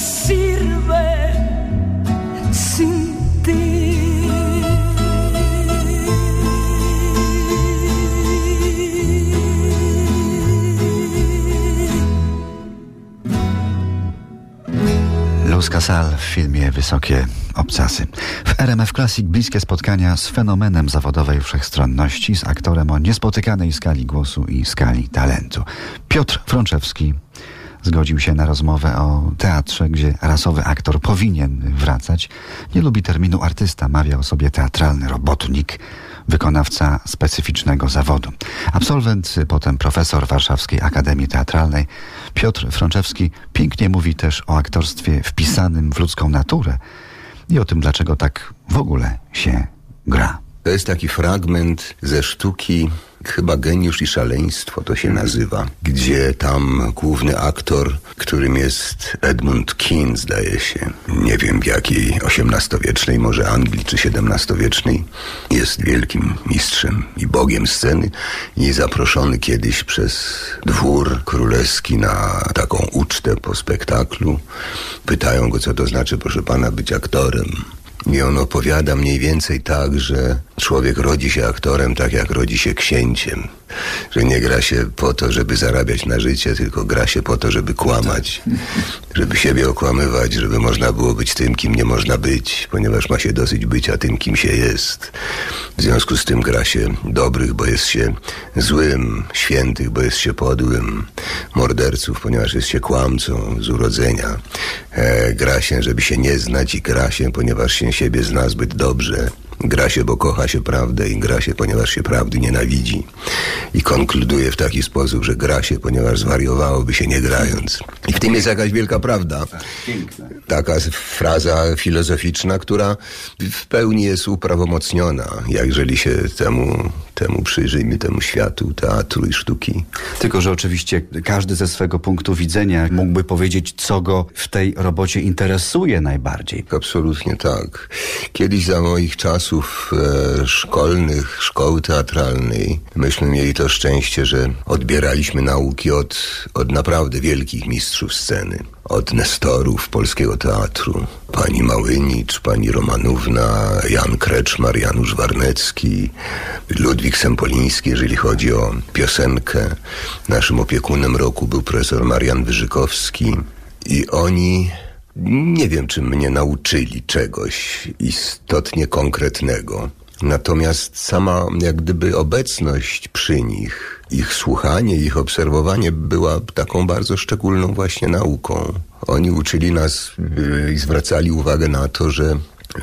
sirve sin ti. Luz Casal w filmie Wysokie Obcasy. W RMF Classic bliskie spotkania z fenomenem zawodowej wszechstronności, z aktorem o niespotykanej skali głosu i skali talentu. Piotr Frączewski zgodził się na rozmowę o teatrze, gdzie rasowy aktor powinien wracać. Nie lubi terminu artysta, mawia o sobie teatralny robotnik, wykonawca specyficznego zawodu. Absolwent, potem profesor Warszawskiej Akademii Teatralnej, Piotr Frączewski pięknie mówi też o aktorstwie wpisanym w ludzką naturę i o tym, dlaczego tak w ogóle się gra. To jest taki fragment ze sztuki, chyba Geniusz i Szaleństwo to się nazywa, gdzie tam główny aktor, którym jest Edmund Kean, zdaje się, nie wiem w jakiej XVIII-wiecznej, może Anglii czy XVII-wiecznej, jest wielkim mistrzem i bogiem sceny i zaproszony kiedyś przez dwór królewski na taką ucztę po spektaklu. Pytają go, co to znaczy, proszę pana, być aktorem. I on opowiada mniej więcej tak, że człowiek rodzi się aktorem tak jak rodzi się księciem. Że nie gra się po to, żeby zarabiać na życie, tylko gra się po to, żeby kłamać. Żeby siebie okłamywać, żeby można było być tym, kim nie można być, ponieważ ma się dosyć bycia tym, kim się jest. W związku z tym gra się dobrych, bo jest się złym, świętych, bo jest się podłym, morderców, ponieważ jest się kłamcą z urodzenia. E, gra się, żeby się nie znać i gra się, ponieważ się siebie zna zbyt dobrze. Gra się, bo kocha się prawdę i gra się, ponieważ się prawdy nienawidzi. I konkluduje w taki sposób, że gra się, ponieważ zwariowałoby się nie grając. I w tym jest jakaś wielka prawda. Taka fraza filozoficzna, która w pełni jest uprawomocniona, jeżeli się temu, temu przyjrzyjmy, temu światu teatru i sztuki. Tylko, że oczywiście każdy ze swego punktu widzenia mógłby powiedzieć, co go w tej robocie interesuje najbardziej. Absolutnie tak. Kiedyś za moich czasów e, szkolnych, szkoły teatralnej, myśmy mieli to szczęście, że odbieraliśmy nauki od, od naprawdę wielkich mistrzów sceny. Od nestorów polskiego teatru. Pani Małynicz, pani Romanówna, Jan Kreczmar, Janusz Warnecki, Ludwik Sempoliński, jeżeli chodzi o piosenkę. Naszym opiekunem roku był profesor Marian Wyżykowski. I oni nie wiem, czy mnie nauczyli czegoś istotnie konkretnego. Natomiast sama jak gdyby obecność przy nich, ich słuchanie, ich obserwowanie była taką bardzo szczególną właśnie nauką. Oni uczyli nas yy, i zwracali uwagę na to, że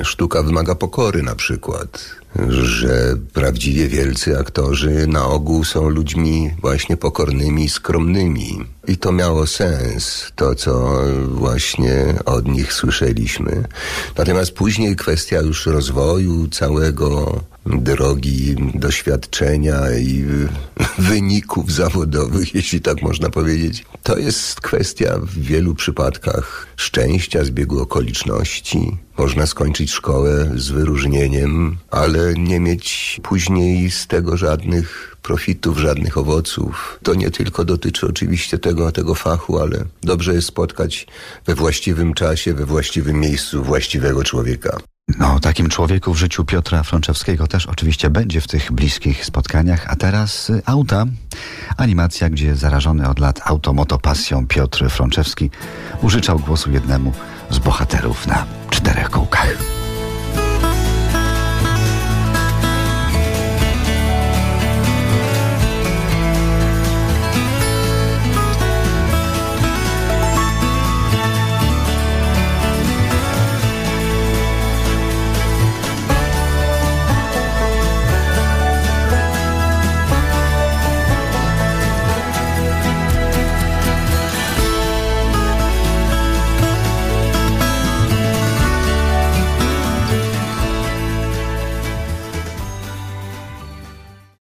sztuka wymaga pokory na przykład, że prawdziwie wielcy aktorzy na ogół są ludźmi właśnie pokornymi skromnymi. I to miało sens, to co właśnie od nich słyszeliśmy. Natomiast później kwestia już rozwoju całego, drogi doświadczenia i wyników zawodowych, jeśli tak można powiedzieć. To jest kwestia w wielu przypadkach szczęścia, zbiegu okoliczności. Można skończyć szkołę z wyróżnieniem, ale nie mieć później z tego żadnych profitów, żadnych owoców. To nie tylko dotyczy oczywiście tego, tego fachu, ale dobrze jest spotkać we właściwym czasie, we właściwym miejscu właściwego człowieka. No, takim człowieku w życiu Piotra Frączewskiego też oczywiście będzie w tych bliskich spotkaniach. A teraz y, auta. Animacja, gdzie zarażony od lat automotopasją Piotr Frączewski użyczał głosu jednemu z bohaterów na czterech kółkach.